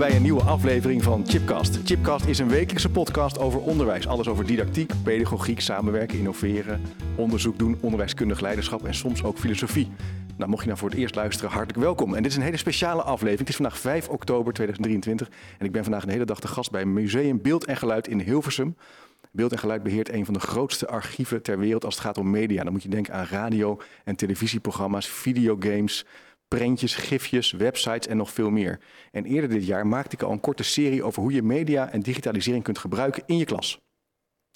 bij een nieuwe aflevering van Chipcast. Chipcast is een wekelijkse podcast over onderwijs. Alles over didactiek, pedagogiek, samenwerken, innoveren, onderzoek doen, onderwijskundig leiderschap en soms ook filosofie. Nou, mocht je nou voor het eerst luisteren, hartelijk welkom. En dit is een hele speciale aflevering. Het is vandaag 5 oktober 2023 en ik ben vandaag een hele dag te gast bij Museum Beeld en Geluid in Hilversum. Beeld en Geluid beheert een van de grootste archieven ter wereld als het gaat om media. Dan moet je denken aan radio- en televisieprogramma's, videogames, prentjes, gifjes, websites en nog veel meer. En eerder dit jaar maakte ik al een korte serie over hoe je media en digitalisering kunt gebruiken in je klas.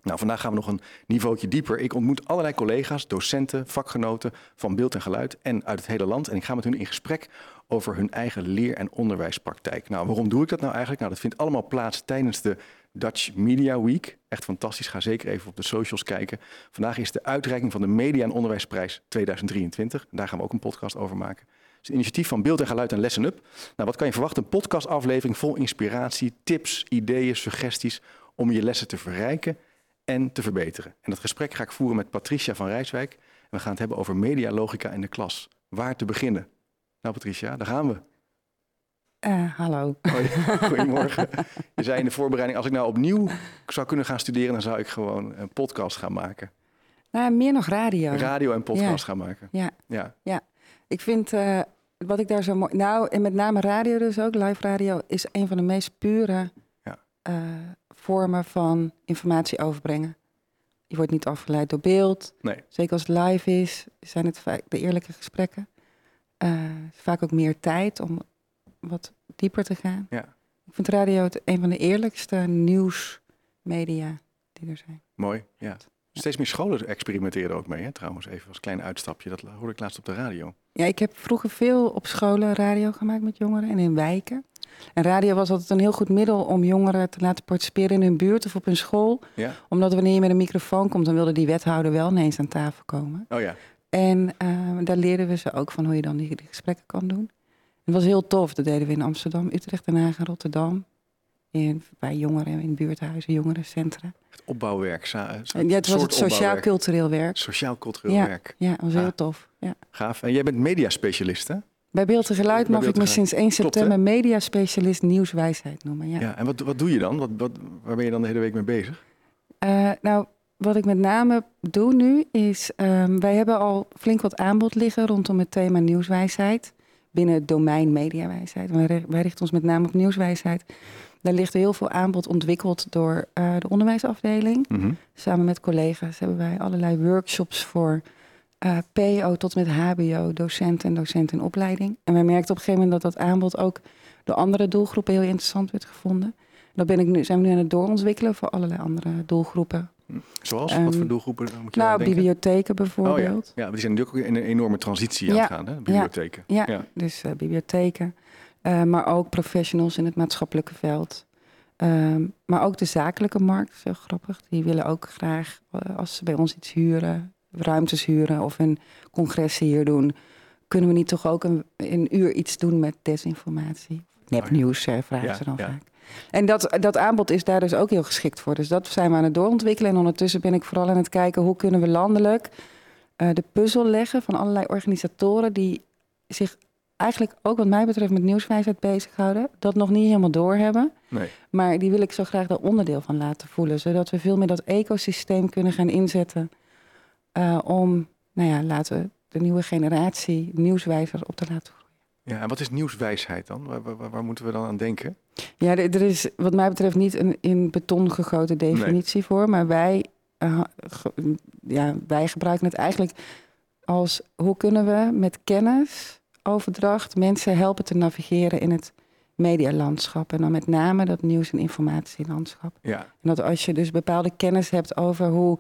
Nou, vandaag gaan we nog een niveautje dieper. Ik ontmoet allerlei collega's, docenten, vakgenoten van beeld en geluid en uit het hele land. En ik ga met hun in gesprek over hun eigen leer- en onderwijspraktijk. Nou, waarom doe ik dat nou eigenlijk? Nou, dat vindt allemaal plaats tijdens de Dutch Media Week. Echt fantastisch. Ga zeker even op de socials kijken. Vandaag is de uitreiking van de Media en Onderwijsprijs 2023. Daar gaan we ook een podcast over maken. Het is een initiatief van Beeld en Geluid en Lesson Up. Nou, wat kan je verwachten? Een podcastaflevering vol inspiratie, tips, ideeën, suggesties om je lessen te verrijken en te verbeteren. En dat gesprek ga ik voeren met Patricia van Rijswijk. En we gaan het hebben over medialogica in de klas. Waar te beginnen? Nou, Patricia, daar gaan we. Uh, hallo. Hoi, goedemorgen. Je zei in de voorbereiding, als ik nou opnieuw zou kunnen gaan studeren, dan zou ik gewoon een podcast gaan maken. Nou, meer nog radio. Radio en podcast gaan maken. Ja, ja. ja. ik vind uh, wat ik daar zo mooi... Nou, en met name radio dus ook, live radio, is een van de meest pure ja. uh, vormen van informatie overbrengen. Je wordt niet afgeleid door beeld. Nee. Zeker als het live is, zijn het vaak de eerlijke gesprekken. vaak ook meer tijd om wat dieper te gaan. Ja. Ik vind radio het een van de eerlijkste nieuwsmedia die er zijn. Mooi, ja. Steeds meer scholen experimenteren er ook mee, hè? trouwens. Even als klein uitstapje, dat hoorde ik laatst op de radio. Ja, ik heb vroeger veel op scholen radio gemaakt met jongeren en in wijken. En radio was altijd een heel goed middel om jongeren te laten participeren in hun buurt of op hun school. Ja. Omdat wanneer je met een microfoon komt, dan wilde die wethouder wel ineens aan tafel komen. Oh ja. En uh, daar leerden we ze ook van hoe je dan die, die gesprekken kan doen. Het was heel tof. Dat deden we in Amsterdam, Utrecht, Den Haag en Rotterdam. In, bij jongeren in buurthuizen, jongerencentra. Opbouwwerk. Ja, het was het sociaal-cultureel werk. Sociaal-cultureel ja, werk. Ja, dat was heel tof. Ja. Gaaf. En jij bent mediaspecialist, hè? Bij Beeld en Geluid mag ik me sinds 1 september mediaspecialist nieuwswijsheid noemen. Ja. ja en wat, wat doe je dan? Wat, wat, waar ben je dan de hele week mee bezig? Uh, nou, wat ik met name doe nu is... Um, wij hebben al flink wat aanbod liggen rondom het thema nieuwswijsheid binnen het domein mediawijsheid. Wij, wij richten ons met name op nieuwswijsheid. Daar ligt heel veel aanbod ontwikkeld door uh, de onderwijsafdeling. Mm -hmm. Samen met collega's hebben wij allerlei workshops voor uh, PO tot met HBO, docenten en docenten in opleiding. En wij merkten op een gegeven moment dat dat aanbod ook door andere doelgroepen heel interessant werd gevonden. Dat ben ik nu, zijn we nu aan het doorontwikkelen voor allerlei andere doelgroepen. Zoals? Um, Wat voor doelgroepen moet je Nou, denken? bibliotheken bijvoorbeeld. Oh, ja. ja, die zijn natuurlijk ook in een enorme transitie aan het gaan, hè? bibliotheken. Ja, ja. dus uh, bibliotheken. Uh, maar ook professionals in het maatschappelijke veld. Um, maar ook de zakelijke markt, zo grappig. Die willen ook graag, uh, als ze bij ons iets huren, ruimtes huren of een congressen hier doen, kunnen we niet toch ook een, een uur iets doen met desinformatie? Nepnieuws, oh, vragen ja, ze dan ja. vaak. En dat, dat aanbod is daar dus ook heel geschikt voor. Dus dat zijn we aan het doorontwikkelen. En ondertussen ben ik vooral aan het kijken hoe kunnen we landelijk uh, de puzzel leggen van allerlei organisatoren die zich eigenlijk ook wat mij betreft met nieuwswijsheid bezighouden. Dat nog niet helemaal doorhebben. Nee. Maar die wil ik zo graag daar onderdeel van laten voelen. Zodat we veel meer dat ecosysteem kunnen gaan inzetten. Uh, om, nou ja, laten we de nieuwe generatie nieuwswijzers op te laten groeien. Ja, en wat is nieuwswijsheid dan? Waar, waar, waar, moeten we dan aan denken? Ja, er is wat mij betreft niet een in beton gegoten definitie nee. voor. Maar wij, uh, ge, ja, wij gebruiken het eigenlijk als hoe kunnen we met kennisoverdracht mensen helpen te navigeren in het medialandschap. En dan met name dat nieuws- en informatielandschap. Ja. En dat als je dus bepaalde kennis hebt over hoe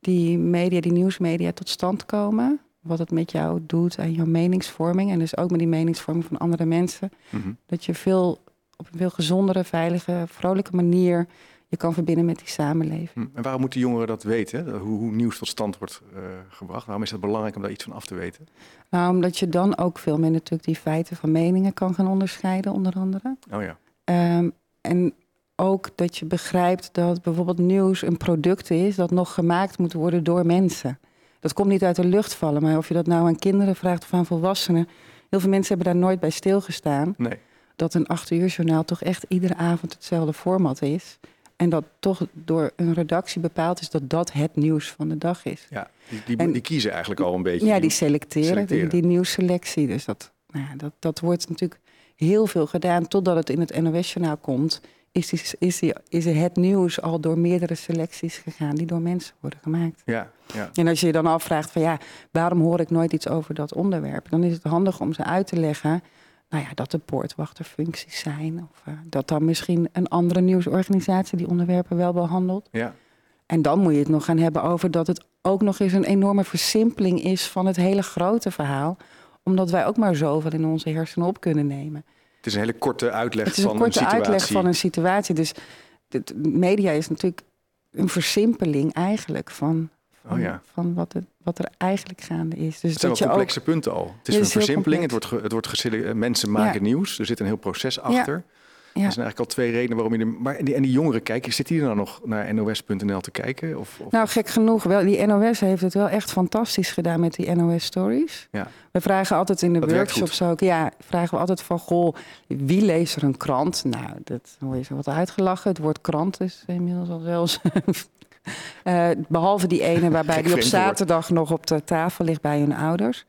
die media, die nieuwsmedia tot stand komen wat het met jou doet aan jouw meningsvorming. En dus ook met die meningsvorming van andere mensen. Mm -hmm. Dat je veel op een veel gezondere, veilige, vrolijke manier je kan verbinden met die samenleving. Hm. En waarom moeten jongeren dat weten? Hoe, hoe nieuws tot stand wordt uh, gebracht? Waarom is het belangrijk om daar iets van af te weten? Nou, omdat je dan ook veel meer natuurlijk die feiten van meningen kan gaan onderscheiden, onder andere. Oh ja. Um, en ook dat je begrijpt dat bijvoorbeeld nieuws een product is dat nog gemaakt moet worden door mensen. Dat komt niet uit de lucht vallen, maar of je dat nou aan kinderen vraagt of aan volwassenen. Heel veel mensen hebben daar nooit bij stilgestaan. Nee. dat een acht uur journaal toch echt iedere avond hetzelfde format is. En dat toch door een redactie bepaald is dat dat het nieuws van de dag is. Ja, die, die, En- die kiezen eigenlijk al een beetje. Ja, die selecteren, selecteren. Die, die nieuwsselectie. Dus dat, nou ja, dat, dat wordt natuurlijk heel veel gedaan. Totdat het in het NOS-journaal komt, is, die, is, die, is het nieuws al door meerdere selecties gegaan die door mensen worden gemaakt. Ja, ja. En als je je dan afvraagt van ja, waarom hoor ik nooit iets over dat onderwerp? Dan is het handig om ze uit te leggen. Nou ja, dat er poortwachterfuncties zijn. Of eh, dat dan misschien een andere nieuwsorganisatie die onderwerpen wel behandelt. ja. En dan moet je het nog gaan hebben over dat het ook nog eens een enorme versimpeling is van het hele grote verhaal. Omdat wij ook maar zoveel in onze hersenen op kunnen nemen. Het is een hele korte uitleg Het is van een korte situatie. uitleg van een situatie. Dus het media is natuurlijk een versimpeling eigenlijk van, van, Oh ja. van wat, het, wat er eigenlijk gaande is. Dus Het zijn dat wel complexe punten al. Het is Ja, een versimpeling. Het wordt, ge- het wordt eh, mensen maken nieuws. Er zit een heel proces achter. Ja. Er zijn eigenlijk al twee redenen waarom je... De, maar en die, en die jongeren kijken, zit die er nou nog naar nos.nl te kijken? Of, of, Nou, gek genoeg wel. Die NOS heeft het wel echt fantastisch gedaan met die NOS Stories. ja. We vragen altijd in de Dat workshops ook, ja, vragen we altijd van, goh, wie leest er een krant? Nou, dat hoor je zo wat uitgelachen. Het woord krant is inmiddels al zelfs. Eh, behalve die ene waarbij die op zaterdag nog op de tafel ligt bij hun ouders.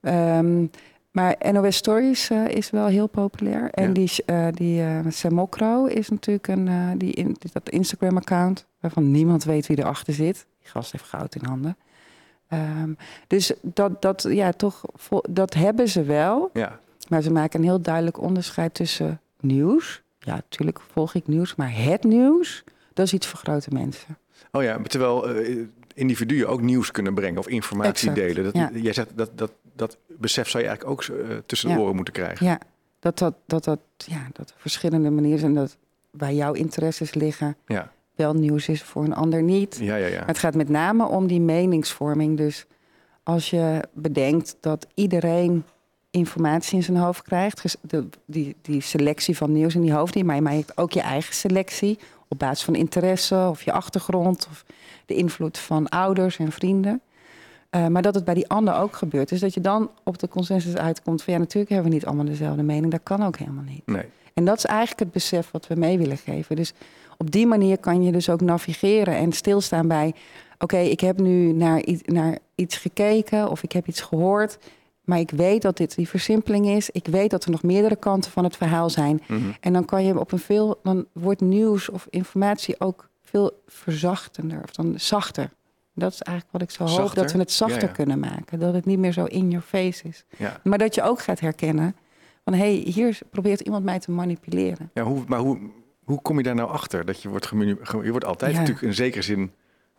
Ehm, maar NOS Stories eh, is wel heel populair. En die, eh die eh, Sam Mokro is natuurlijk een, die in, dat Instagram-account... waarvan niemand weet wie erachter zit. Die gast heeft goud in handen. Ehm, dus dat, dat, ja, toch, dat hebben ze wel. ja. Maar ze maken een heel duidelijk onderscheid tussen nieuws. Ja, natuurlijk volg ik nieuws. Maar het nieuws, dat is iets voor grote mensen. Oh ja, terwijl eh, individuen ook nieuws kunnen brengen of informatie Exact, delen. Dat, ja. Jij zegt dat, dat dat besef zou je eigenlijk ook eh, tussen de Ja. oren moeten krijgen. Ja, dat, dat, dat, dat, ja, dat er verschillende manieren zijn. Dat waar jouw interesses liggen, Ja, wel nieuws is voor een ander niet. ja, ja. ja. Maar het gaat met name om die meningsvorming. Dus als je bedenkt dat iedereen informatie in zijn hoofd krijgt, de, die, die selectie van nieuws in die hoofd, maar je maakt ook je eigen selectie op basis van interesse of je achtergrond of de invloed van ouders en vrienden. Eh, maar dat het bij die ander ook gebeurt. Dus dat je dan op de consensus uitkomt van ja, natuurlijk hebben we niet allemaal dezelfde mening. Dat kan ook helemaal niet. Nee. En dat is eigenlijk het besef wat we mee willen geven. Dus op die manier kan je dus ook navigeren en stilstaan bij... oké, ik heb nu naar, naar iets gekeken of ik heb iets gehoord... maar ik weet dat dit die versimpeling is. Ik weet dat er nog meerdere kanten van het verhaal zijn. Mhm. En dan kan je op een veel... dan wordt nieuws of informatie ook veel verzachtender of dan zachter. Dat is eigenlijk wat ik zo hoop, Zachter? dat we het zachter Ja, ja. kunnen maken. Dat het niet meer zo in your face is. Ja. Maar dat je ook gaat herkennen van... hé, hey, hier probeert iemand mij te manipuleren. Ja, hoe, maar hoe, hoe kom je daar nou achter? Dat je wordt, je wordt altijd Ja. natuurlijk in zekere zin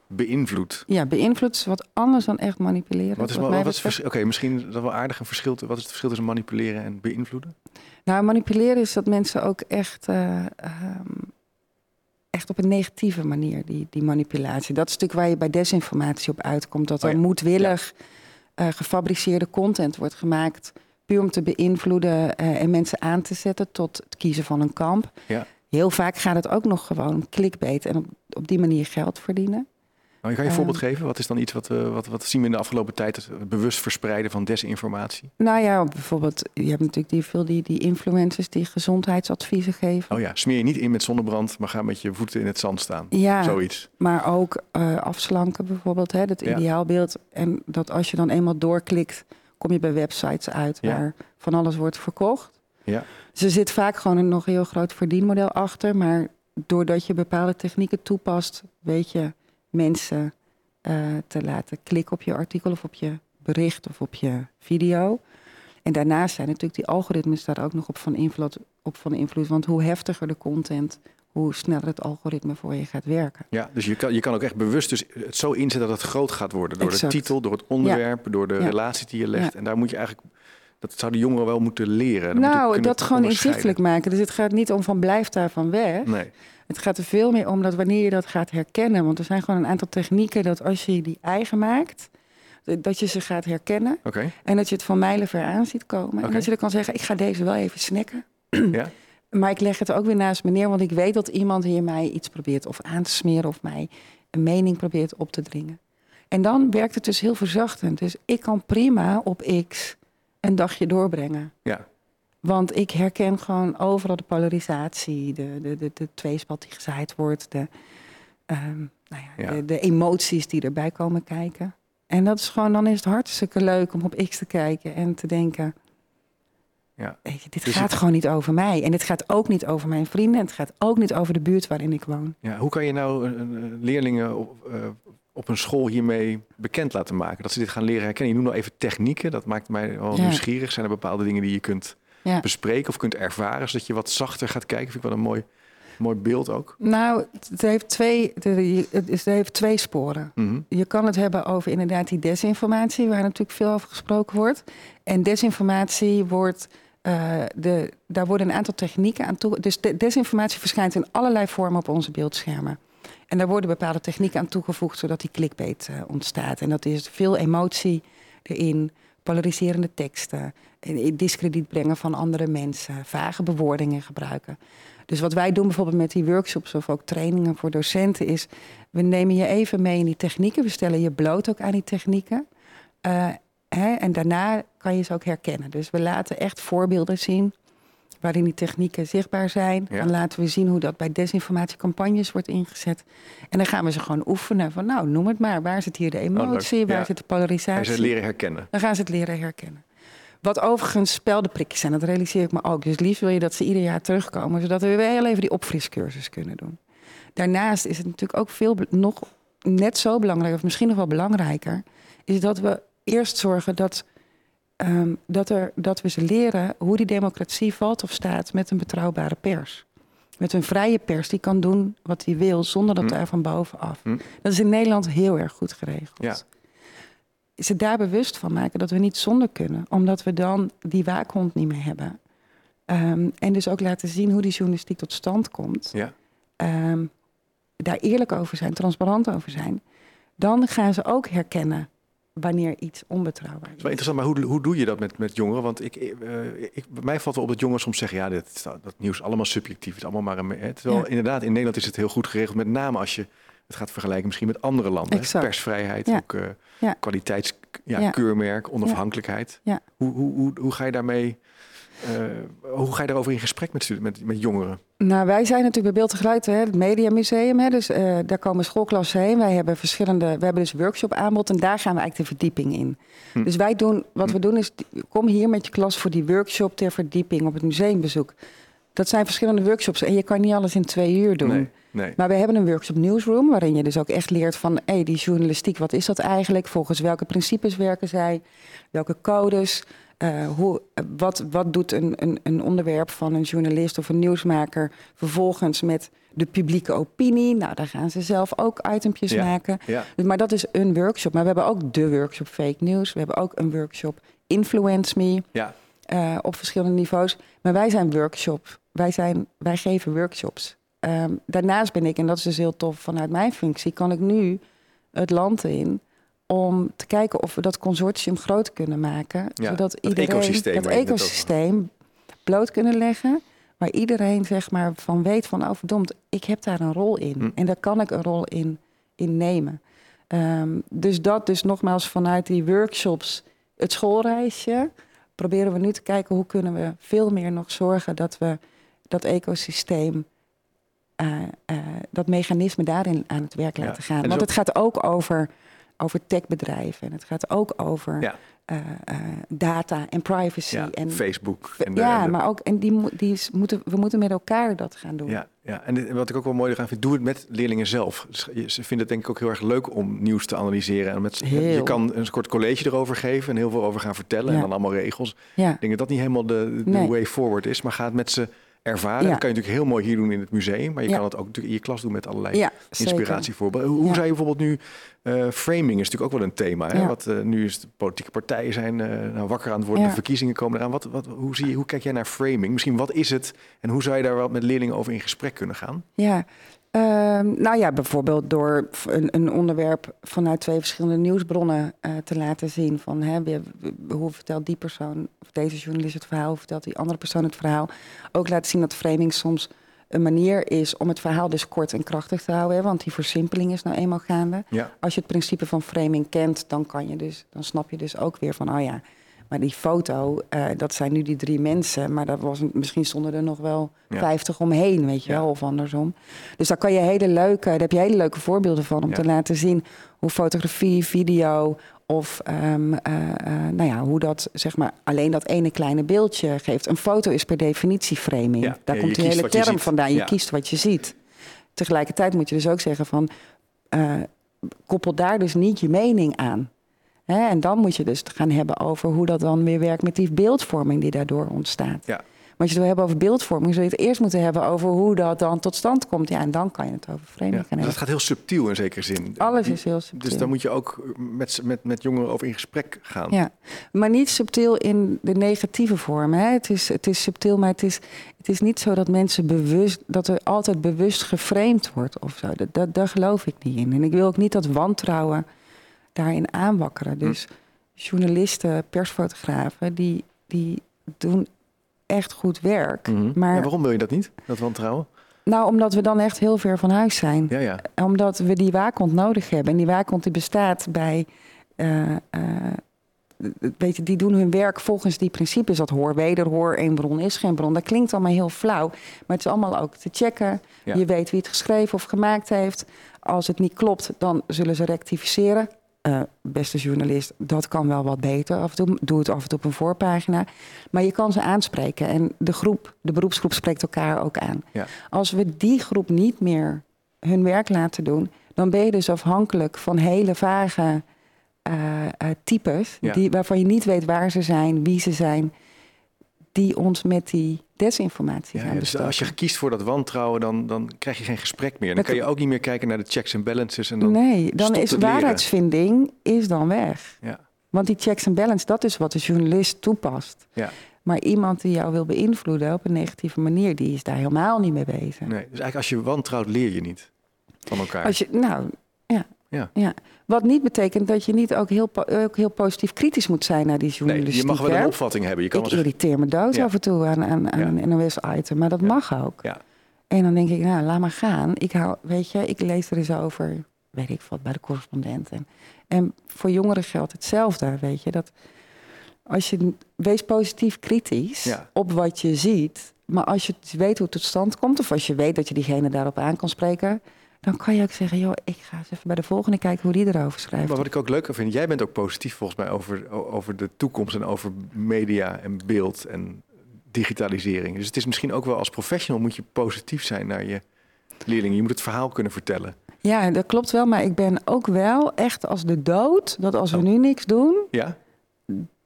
beïnvloed. Ja, beïnvloed is wat anders dan echt manipuleren. Wat is, wat is? Oké, misschien is dat wel aardig een verschil. Wat is het verschil tussen manipuleren en beïnvloeden? Nou, manipuleren is dat mensen ook echt, eh, ehm, echt op een negatieve manier, die, die manipulatie. Dat is natuurlijk waar je bij desinformatie op uitkomt. Dat Oh er ja. moedwillig eh, gefabriceerde content wordt gemaakt... puur om te beïnvloeden eh, en mensen aan te zetten tot het kiezen van een kamp. Ja. Heel vaak gaat het ook nog gewoon om clickbait en op, op die manier geld verdienen. Nou, kan je een Ehm. voorbeeld geven? Wat is dan iets wat, we wat, wat zien we in de afgelopen tijd? Het bewust verspreiden van desinformatie? Nou ja, bijvoorbeeld, je hebt natuurlijk die, veel die, die influencers die gezondheidsadviezen geven. Oh ja, smeer je niet in met zonnebrand, maar ga met je voeten in het zand staan. Ja, Zoiets. maar ook eh, afslanken bijvoorbeeld, hè, dat Ja. ideaalbeeld. En dat als je dan eenmaal doorklikt, kom je bij websites uit Ja. waar van alles wordt verkocht. Ja. Dus er zit vaak gewoon een nog heel groot verdienmodel achter. Maar doordat je bepaalde technieken toepast, weet je mensen eh, te laten klikken op je artikel of op je bericht of op je video. En daarnaast zijn natuurlijk die algoritmes daar ook nog op van invloed. Op van invloed want hoe heftiger de content, hoe sneller het algoritme voor je gaat werken. Ja, dus je kan, je kan ook echt bewust dus het zo inzetten dat het groot gaat worden. Door Exact. de titel, door het onderwerp, door de Ja. relatie die je legt. Ja. En daar moet je eigenlijk, dat zouden jongeren wel moeten leren. Dan nou, dat gewoon inzichtelijk maken. Dus het gaat niet om van blijf daarvan weg. Nee, Het gaat er veel meer om dat wanneer je dat gaat herkennen. Want er zijn gewoon een aantal technieken dat als je die eigen maakt, dat je ze gaat herkennen. oké. En dat je het van mijlenver aan ziet komen. En dat je dan kan zeggen, ik ga deze wel even snacken. Ja? Maar ik leg het ook weer naast me neer, want ik weet dat iemand hier mij iets probeert of aan te smeren of mij een mening probeert op te dringen. En dan werkt het dus heel verzachtend. Dus ik kan prima op X een dagje doorbrengen. Ja. Want ik herken gewoon overal de polarisatie, de, de, de, de tweespalt die gezaaid wordt, de, ehm, nou ja, Ja. De, de emoties die erbij komen kijken. En dat is gewoon, dan is het hartstikke leuk om op X te kijken en te denken, Ja. weet je, dit Dus gaat het- gewoon niet over mij. En het gaat ook niet over mijn vrienden. En het gaat ook niet over de buurt waarin ik woon. Ja, hoe kan je nou eh, eh, leerlingen op, een school hiermee bekend laten maken? Dat ze dit gaan leren herkennen. Je noemt nou even technieken. Dat maakt mij wel Ja. nieuwsgierig. Zijn er bepaalde dingen die je kunt Ja. bespreken of kunt ervaren, zodat je wat zachter gaat kijken? Vind ik wel een mooi, mooi beeld ook. Nou, het heeft twee, het heeft twee sporen. Mhm. Je kan het hebben over inderdaad die desinformatie, waar natuurlijk veel over gesproken wordt. En desinformatie wordt, eh, de, daar worden een aantal technieken aan toe. Dus de, desinformatie verschijnt in allerlei vormen op onze beeldschermen. En daar worden bepaalde technieken aan toegevoegd, zodat die clickbait eh, ontstaat. En dat is veel emotie erin, polariserende teksten, discrediet brengen van andere mensen, vage bewoordingen gebruiken. Dus wat wij doen bijvoorbeeld met die workshops of ook trainingen voor docenten is, we nemen je even mee in die technieken, we stellen je bloot ook aan die technieken. Eh, hè, en daarna kan je ze ook herkennen. Dus we laten echt voorbeelden zien waarin die technieken zichtbaar zijn. Ja. Dan laten we zien hoe dat bij desinformatiecampagnes wordt ingezet. En dan gaan we ze gewoon oefenen van nou, noem het maar. Waar zit hier de emotie? leuk. Waar Ja. zit de polarisatie? ze leren herkennen. Dan gaan ze het leren herkennen. Wat overigens speldenprikjes zijn, dat realiseer ik me ook. Dus liefst wil je dat ze ieder jaar terugkomen, zodat we weer heel even die opfriscursus kunnen doen. Daarnaast is het natuurlijk ook veel, nog net zo belangrijk, of misschien nog wel belangrijker, is dat we eerst zorgen dat, ehm, dat, er, dat we ze leren hoe die democratie valt of staat met een betrouwbare pers. Met een vrije pers die kan doen wat hij wil zonder dat Hm. daar van bovenaf. Hm. Dat is in Nederland heel erg goed geregeld Ja. ze daar bewust van maken dat we niet zonder kunnen, omdat we dan die waakhond niet meer hebben. Ehm, en dus ook laten zien hoe die journalistiek tot stand komt. Ja. Ehm, daar eerlijk over zijn, transparant over zijn. Dan gaan ze ook herkennen wanneer iets onbetrouwbaar Het is is. wel interessant, maar hoe, hoe doe je dat met, met jongeren? Want ik, eh, ik, bij mij valt wel op dat jongeren soms zeggen... ja, dit, dat nieuws is allemaal subjectief, het is allemaal maar een... hè. Terwijl Ja. inderdaad, in Nederland is het heel goed geregeld... met name als je het gaat vergelijken misschien met andere landen. Exact. Persvrijheid, Ja. ook eh Ja. kwaliteitskeurmerk, ja, Ja. keurmerk, onafhankelijkheid. Hoe, hoe, hoe, hoe ga je daarmee... eh, hoe ga je daarover in gesprek met, met, met jongeren? Nou, wij zijn natuurlijk bij Beeld en Geluid, hè, het Mediamuseum. Hè, dus eh, daar komen schoolklassen heen. Wij hebben verschillende, we hebben dus workshop aanbod en daar gaan we eigenlijk de verdieping in. Hm. Dus wij doen, wat Hm. we doen is, kom hier met je klas voor die workshop ter verdieping op het museumbezoek. Dat zijn verschillende workshops en je kan niet alles in twee uur doen. Nee, nee. Maar we hebben een workshop Newsroom, waarin je dus ook echt leert van hey, die journalistiek, wat is dat eigenlijk? Volgens welke principes werken zij? Welke codes? Eh, hoe, wat, wat doet een, een, een onderwerp van een journalist of een nieuwsmaker vervolgens met de publieke opinie? Nou, daar gaan ze zelf ook itempjes Ja. maken. Ja, Dus, maar dat is een workshop. Maar we hebben ook de workshop Fake News. We hebben ook een workshop Influence Me ja. eh, op verschillende niveaus. Maar wij zijn workshop. Wij, zijn, wij geven workshops. Ehm, daarnaast ben ik, en dat is dus heel tof vanuit mijn functie, kan ik nu het land in om te kijken of we dat consortium groot kunnen maken. Ja, zodat dat iedereen ecosysteem dat ecosysteem bloot kunnen leggen. Waar iedereen zeg maar van weet van, oh verdomd, ik heb daar een rol in. Hm. En daar kan ik een rol in, in nemen. Ehm, dus dat dus nogmaals vanuit die workshops, het schoolreisje, proberen we nu te kijken hoe kunnen we veel meer nog zorgen dat we dat ecosysteem, eh, eh, dat mechanisme daarin aan het werk laten en gaan. Want ook- het gaat ook over, over techbedrijven en het gaat ook over Ja. eh, eh, data en privacy. ja. en, Facebook. En de- ja, en de- maar ook, en die, die is, moeten, we moeten met elkaar dat gaan doen. Ja, ja. en dit- wat ik ook wel mooi eraan vind, doe het met leerlingen zelf. Dus ze vinden het denk ik ook heel erg leuk om nieuws te analyseren. En met, Heel. Je kan een kort college erover geven en heel veel over gaan vertellen. En dan allemaal regels. Ja. Ik denk dat dat niet helemaal de, de Nee. way forward is. Maar ga het met ze ervaren. Dat kan je natuurlijk heel mooi hier doen in het museum. Maar je kan het ook natuurlijk in je klas doen met allerlei inspiratievoorbeelden. Hoe, zou je bijvoorbeeld nu... eh, framing is natuurlijk ook wel een thema. Hè? Ja. Wat, eh, nu is de politieke partijen zijn eh, nou, wakker aan het worden. Ja. De verkiezingen komen eraan. Wat, wat, hoe, zie je, hoe kijk jij naar framing? Misschien wat is het? En hoe zou je daar wel met leerlingen over in gesprek kunnen gaan? Ja, Ehm, nou ja, bijvoorbeeld door een, een onderwerp vanuit twee verschillende nieuwsbronnen eh, te laten zien. Van hè, hoe vertelt die persoon, of deze journalist het verhaal, hoe vertelt die andere persoon het verhaal. Ook laten zien dat framing soms een manier is om het verhaal dus kort en krachtig te houden. Hè, want die versimpeling is nou eenmaal gaande. Ja, Als je het principe van framing kent, dan, kan je dus, dan snap je dus ook weer van, oh ja, Maar die foto, eh, dat zijn nu die drie mensen. Maar dat was, misschien stonden er nog wel Ja. vijftig omheen, weet je Ja. wel, of andersom. Dus daar kan je hele leuke, daar heb je hele leuke voorbeelden van om Ja. te laten zien hoe fotografie, video of ehm, eh, eh, nou ja, hoe dat zeg maar alleen dat ene kleine beeldje geeft. Een foto is per definitie framing. Ja, Daar ja, komt die kiest hele term vandaan. Je Ja. kiest wat je ziet. Tegelijkertijd moet je dus ook zeggen van koppel daar dus niet je mening aan. Hè, en dan moet je dus het gaan hebben over hoe dat dan weer werkt met die beeldvorming die daardoor ontstaat. Ja. Maar als je het wil hebben over beeldvorming, zul je het eerst moeten hebben over hoe dat dan tot stand komt. Ja, en dan kan je het over framing Ja. gaan Dus dat hebben. gaat heel subtiel in zekere zin. Alles is heel subtiel. Dus daar moet je ook met, met, met jongeren over in gesprek gaan. Ja, maar niet subtiel in de negatieve vorm. Hè? Het, is, het is subtiel, maar het is, het is niet zo dat mensen bewust, dat er altijd bewust geframed wordt of zo. Dat, dat, daar geloof ik niet in. En ik wil ook niet dat wantrouwen daarin aanwakkeren. Dus journalisten, persfotografen, die, die doen echt goed werk. Mhm. Maar Ja, waarom wil je dat niet, dat wantrouwen? nou, omdat we dan echt heel ver van huis zijn Ja, ja. omdat we die waakhond nodig hebben. En die waakhond die bestaat bij. weet je, die doen hun werk volgens die principes. Dat hoor, wederhoor, één bron is geen bron. Dat klinkt allemaal heel flauw. Maar het is allemaal ook te checken. Ja. Je weet wie het geschreven of gemaakt heeft. Als het niet klopt, dan zullen ze rectificeren. Eh, beste journalist, dat kan wel wat beter. Af en toe, doe het af en toe op een voorpagina. Maar je kan ze aanspreken. En de groep, de beroepsgroep spreekt elkaar ook aan. Ja. Als we die groep niet meer hun werk laten doen, dan ben je dus afhankelijk van hele vage eh, types, Ja. die, waarvan je niet weet waar ze zijn, wie ze zijn, die ons met die desinformatie Ja, gaan ja, dus als je kiest voor dat wantrouwen, dan, dan krijg je geen gesprek meer. Dan Dat- kan je ook niet meer kijken naar de checks en balances. En dan, Nee, dan is waarheidsvinding is dan weg. Ja, Want die checks en balance, dat is wat de journalist toepast. ja, Maar iemand die jou wil beïnvloeden op een negatieve manier, die is daar helemaal niet mee bezig. nee. Dus eigenlijk als je wantrouwt, leer je niet van elkaar. Als je, nou, ja. Ja. Wat niet betekent dat je niet ook heel, ook heel positief kritisch moet zijn naar die nee, journalistiek. je mag wel hè? een opvatting hebben. Je kan Ik zeggen, irriteer me dood Ja. af en toe aan, aan, aan Ja. een NOS-item, maar dat mag ook. Ja. En dan denk ik, nou, laat maar gaan. Ik hou, weet je, ik lees er eens over, weet ik wat, bij de correspondent. En, en voor jongeren geldt hetzelfde, weet je. Dat als je, wees positief kritisch op wat je ziet. Maar als je weet hoe het tot stand komt, of als je weet dat je diegene daarop aan kan spreken, dan kan je ook zeggen, joh, ik ga eens even bij de volgende kijken hoe die erover schrijft. Maar wat ik ook leuker vind, jij bent ook positief volgens mij over, over de toekomst en over media en beeld en digitalisering. Dus het is misschien ook wel als professional moet je positief zijn naar je leerlingen. Je moet het verhaal kunnen vertellen. Ja, dat klopt wel, maar ik ben ook wel echt als de dood, dat als we Oh. nu niks doen, Ja?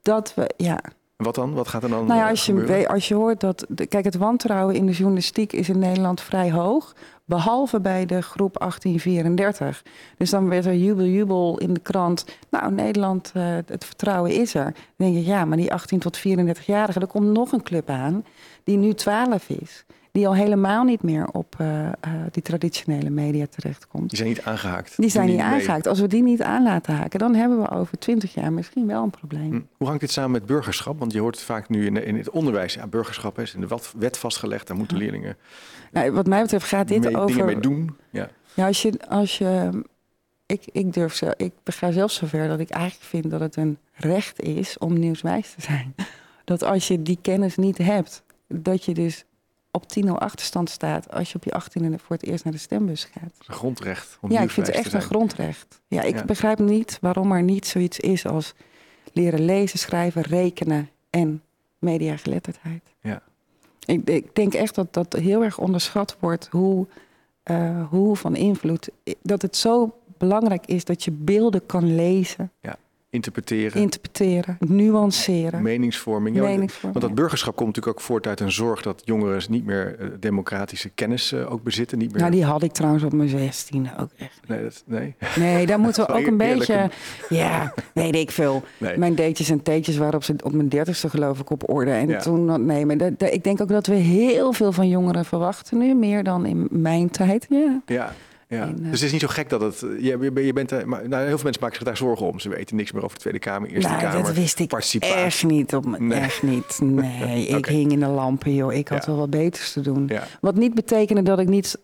dat we, ja, Wat dan? Wat gaat er dan Nou ja, eh, als je, gebeuren? weet- als je hoort dat. de- Kijk, het wantrouwen in de journalistiek is in Nederland vrij hoog. Behalve bij de groep 1834. Dus dan werd er jubel, jubel in de krant. Nou, Nederland, eh, het vertrouwen is er. Dan denk je, ja, maar die 18 tot 34-jarigen, er komt nog een club aan. die nu 12 is. Die al helemaal niet meer op eh, eh, die traditionele media terechtkomt. Die zijn niet aangehaakt. Die zijn niet mee. aangehaakt. Als we die niet aan laten haken, dan hebben we over 20 jaar misschien wel een probleem. Hm. Hoe hangt dit samen met burgerschap? Want je hoort vaak nu in, in het onderwijs, ja, burgerschap is in de wet vastgelegd. Daar moeten leerlingen Nou, wat mij betreft gaat dit mee- over. dingen mee doen. Ja. Ja, als je, als je ik, ik durf zo, ik ga zelfs zover dat ik eigenlijk vind dat het een recht is om nieuwswijs te zijn. Dat als je die kennis niet hebt, dat je dus op 10-0 achterstand staat als je op je 18e voor het eerst naar de stembus gaat. Een grondrecht. Om Ja, ik vind het echt een grondrecht. Ja, ik Ja. begrijp niet waarom er niet zoiets is als leren lezen, schrijven, rekenen en mediageletterdheid. Ja. Ik, denk echt dat dat heel erg onderschat wordt hoe, eh, hoe van invloed. Dat het zo belangrijk is dat je beelden kan lezen, Interpreteren, interpreteren, nuanceren. meningsvorming. Ja, want- meningsvorming. Want dat burgerschap komt natuurlijk ook voort uit een zorg dat jongeren niet meer eh, democratische kennis eh, ook bezitten. Niet meer... Nou, die had ik trouwens op mijn 16 ook echt. nee, dat, nee. Nee, daar moeten we ook een beetje. Ja, weet ik veel. nee. Mijn datejes en teetjes waren op, op mijn dertigste geloof ik op orde. En Ja. toen, nee, maar dat- dat- ik denk ook dat we heel veel van jongeren verwachten nu. Meer dan in mijn tijd, ja. Ja, ja. En, eh, dus het is niet zo gek dat het. Je, je, je bent, er- maar, nou, heel veel mensen maken zich daar zorgen om. Ze weten niks meer over de Tweede Kamer, Eerste nou, Kamer. dat wist ik echt niet. Op, Nee. Echt niet. Nee, ik hing in de lampen, joh. Ik had Ja. wel wat beters te doen. Ja, Wat niet betekende dat ik niet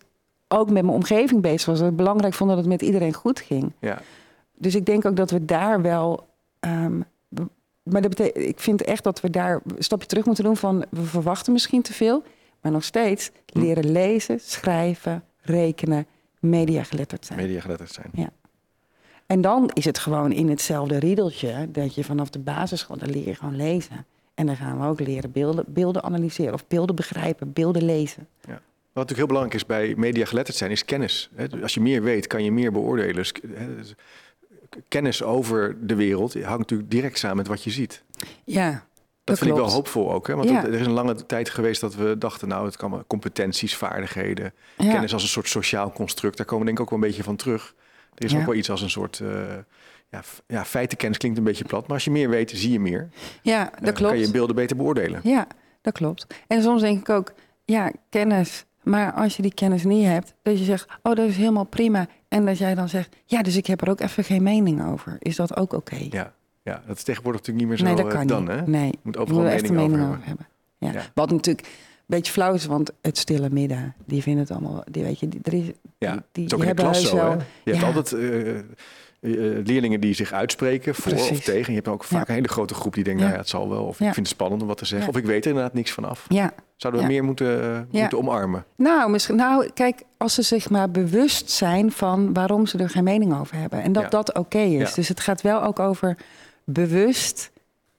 ook met mijn omgeving bezig was. Dat ik belangrijk vond dat het met iedereen goed ging. ja. Dus ik denk ook dat we daar wel. ehm, maar dat betekent, ik vind echt dat we daar een stapje terug moeten doen van we verwachten misschien te veel, maar nog steeds Hm. leren lezen, schrijven, rekenen, mediageletterd zijn. Media geletterd zijn. En dan is het gewoon in hetzelfde riedeltje dat je vanaf de basisschool, dan leer je gewoon lezen. En dan gaan we ook leren beelden, beelden analyseren of beelden begrijpen, beelden lezen. Wat natuurlijk heel belangrijk is bij media geletterd zijn, is kennis. Als je meer weet, kan je meer beoordelen. Dus, dus kennis over de wereld hangt natuurlijk direct samen met wat je ziet. Ja, Dat, vind ik wel klopt. hoopvol ook. Hè? Want Ja. er is een lange tijd geweest dat we dachten, nou, het kan maar competenties, vaardigheden, ja. kennis als een soort sociaal construct. Daar komen we denk ik ook wel een beetje van terug. Er is Ja. ook wel iets als een soort, eh ja, ja, feitenkennis klinkt een beetje plat, maar als je meer weet, zie je meer. ja, Eh, dat klopt. kan je beelden beter beoordelen. Ja, dat klopt. En soms denk ik ook, ja, kennis. Maar als je die kennis niet hebt, dat je zegt, oh, dat is helemaal prima. En dat jij dan zegt, ja, dus ik heb er ook even geen mening over. Is dat ook oké? Ja, ja, dat is tegenwoordig natuurlijk niet meer nee, zo dat eh, kan dan. niet. Hè? Nee, Je moet overal er echt mening over mening hebben. over hebben. Ja. Ja. Wat natuurlijk een beetje flauw is, want het stille midden, die vinden het allemaal, die weet je, die, er is, Ja, die, die, hebben zo. wel- Hè? Je hebt altijd eh, eh, leerlingen die zich uitspreken voor of tegen. Je hebt ook vaak Ja. een hele grote groep die denkt, nou ja, het zal wel. Of ik vind het spannend om wat te zeggen. Of ik weet er inderdaad niks vanaf. Ja, Zouden we meer moeten, moeten omarmen? Nou, misschien, nou, kijk, als ze zich maar bewust zijn van waarom ze er geen mening over hebben. En dat dat oké is. Dus het gaat wel ook over bewust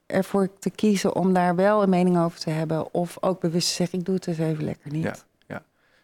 ervoor te kiezen om daar wel een mening over te hebben. Of ook bewust te zeggen, ik doe het eens even lekker niet. Ja.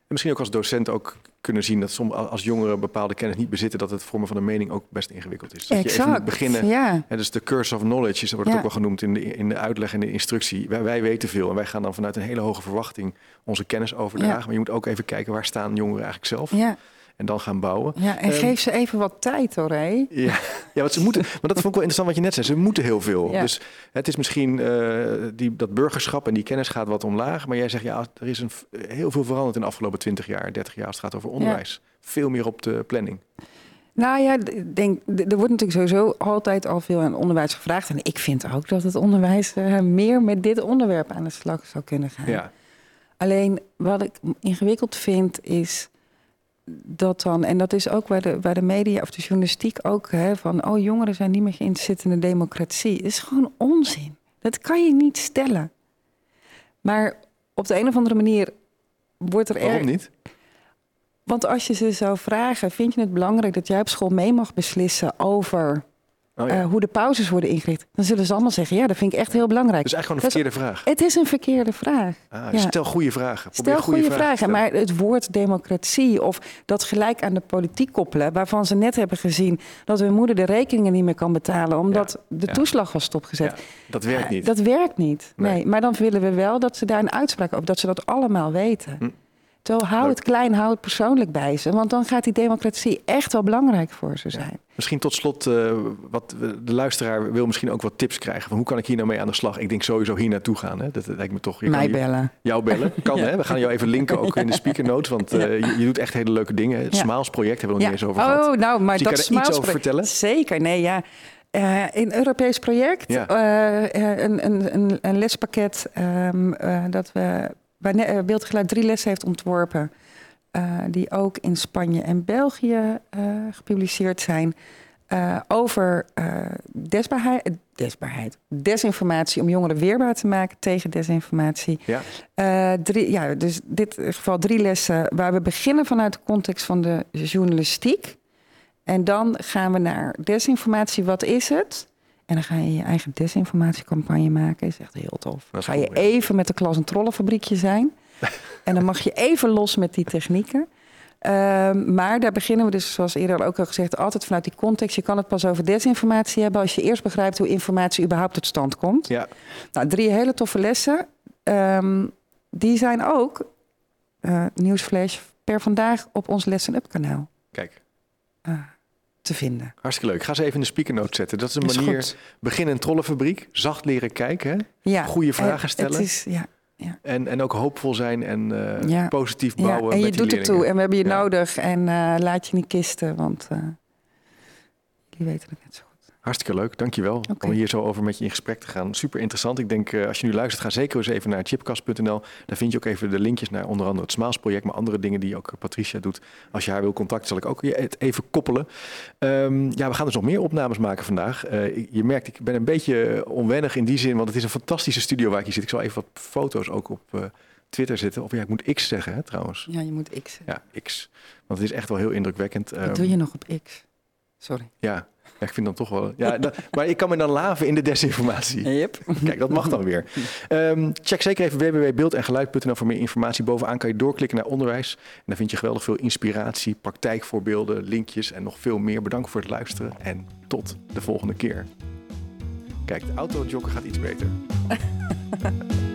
En misschien ook als docent ook kunnen zien dat som, als jongeren bepaalde kennis niet bezitten, dat het vormen van een mening ook best ingewikkeld is. Dat je even moet exact. beginnen. Ja, Hè, dus de curse of knowledge is, wordt Ja. ook wel genoemd in de, in de uitleg en de instructie. Wij, wij weten veel en wij gaan dan vanuit een hele hoge verwachting onze kennis overdragen. Ja. Maar je moet ook even kijken waar staan jongeren eigenlijk zelf ja, en dan gaan bouwen. ja. En Ehm, geef ze even wat tijd hoor, hé. Ja, ja want ze moeten, maar dat vond ik wel interessant wat je net zei. Ze moeten heel veel. Ja. Dus het is misschien eh, die, dat burgerschap en die kennis gaat wat omlaag. Maar jij zegt ja, er is een, heel veel veranderd in de afgelopen 20 jaar, 30 jaar als het gaat over onderwijs. Veel meer op de planning. Nou ja, denk, er wordt natuurlijk sowieso altijd al veel aan onderwijs gevraagd. En ik vind ook dat het onderwijs eh, meer met dit onderwerp aan de slag zou kunnen gaan. Ja, Alleen wat ik ingewikkeld vind is dat dan, en dat is ook waar de, waar de media of de journalistiek ook, hè, van oh jongeren zijn niet meer geïnteresseerd in de democratie, is gewoon onzin. Dat kan je niet stellen. Maar op de een of andere manier wordt er waarom er- niet? Want als je ze zou vragen, vind je het belangrijk dat jij op school mee mag beslissen over Oh, ja. eh, hoe de pauzes worden ingericht? Dan zullen ze allemaal zeggen, ja, dat vind ik echt heel belangrijk. dus eigenlijk gewoon een is- verkeerde vraag. Het is een verkeerde vraag. Ah, ja. Stel goede vragen. Probeer Stel goede vragen, maar het woord democratie of dat gelijk aan de politiek koppelen, waarvan ze net hebben gezien dat hun moeder de rekeningen niet meer kan betalen omdat de toeslag was stopgezet. Dat werkt Eh, niet. Dat werkt niet. Nee. Nee. maar dan willen we wel dat ze daar een uitspraak over, dat ze dat allemaal weten. Hm. Hou het klein, hou het persoonlijk bij ze, want dan gaat die democratie echt wel belangrijk voor ze zijn. Misschien tot slot, eh, wat de luisteraar wil misschien ook wat tips krijgen. Van hoe kan ik hier nou mee aan de slag? Ik denk sowieso hier naartoe gaan. Hè? Dat, lijkt me toch. je kan Mij bellen. Jou bellen. Kan hè? We gaan jou even linken ook in de speaker notes. Want eh, je, je doet echt hele leuke dingen. Het. Smaals project hebben we nog niet eens over gehad. Oh, nou, maar je dat er iets Smaals over vertellen? Zeker, nee, ja. Eh, een Europees project, Ja. een, een, een, lespakket ehm, eh, dat we ne- eh, Beeldgeluid drie lessen heeft ontworpen, eh, die ook in Spanje en België eh, gepubliceerd zijn, over desbaarheid, desbaarheid, desinformatie, om jongeren weerbaar te maken tegen desinformatie. Ja. Drie, ja, dus dit geval drie lessen waar we beginnen vanuit de context van de journalistiek. En dan gaan we naar desinformatie. Wat is het? En dan ga je je eigen desinformatiecampagne maken. Is echt heel tof. Is ga je ja. even met de klas een trollenfabriekje zijn. en dan mag je even los met die technieken. Ehm, maar daar beginnen we dus, zoals eerder ook al gezegd, altijd vanuit die context. Je kan het pas over desinformatie hebben als je eerst begrijpt hoe informatie überhaupt tot stand komt. Ja, Nou, drie hele toffe lessen. Ehm, die zijn ook, eh nieuwsflash, per vandaag op ons Lesson Up kanaal kijk. eh, te vinden. Hartstikke leuk. Ga ze even in de speaker note zetten. Dat is een Is manier. goed. Begin een trollenfabriek. Zacht leren kijken. Hè? Ja, Goede vragen stellen. Het is, ja, En, en ook hoopvol zijn en eh, Ja. positief ja, bouwen. en je die doet het toe en we hebben je Ja. nodig en eh, laat je niet kisten, want eh jullie weten het net zo. Hartstikke leuk, dankjewel Oké. om hier zo over met je in gesprek te gaan. Super interessant. Ik denk, eh, als je nu luistert, ga zeker eens even naar chipcast.nl. Daar vind je ook even de linkjes naar onder andere het Smaals-project, maar andere dingen die ook Patricia doet. Als je haar wil contacten, zal ik ook het even koppelen. Ehm, ja, we gaan dus nog meer opnames maken vandaag. Eh, je merkt, ik ben een beetje onwennig in die zin, want het is een fantastische studio waar ik hier zit. Ik zal even wat foto's ook op eh, Twitter zetten. Of ja, ik moet X zeggen hè, trouwens. Ja, je moet X. Ja, X. Want het is echt wel heel indrukwekkend. Wat Ehm, doe je nog op X? Sorry. Ja, ja, ik vind dan toch wel. Ja, dat- maar ik kan me dan laven in de desinformatie. Yep. Kijk, dat mag dan weer. Ehm, check zeker even www.beeldengeluid.nl voor meer informatie. Bovenaan kan je doorklikken naar onderwijs. En daar vind je geweldig veel inspiratie, praktijkvoorbeelden, linkjes en nog veel meer. Bedankt voor het luisteren en tot de volgende keer. Kijk, de autojogger gaat iets beter.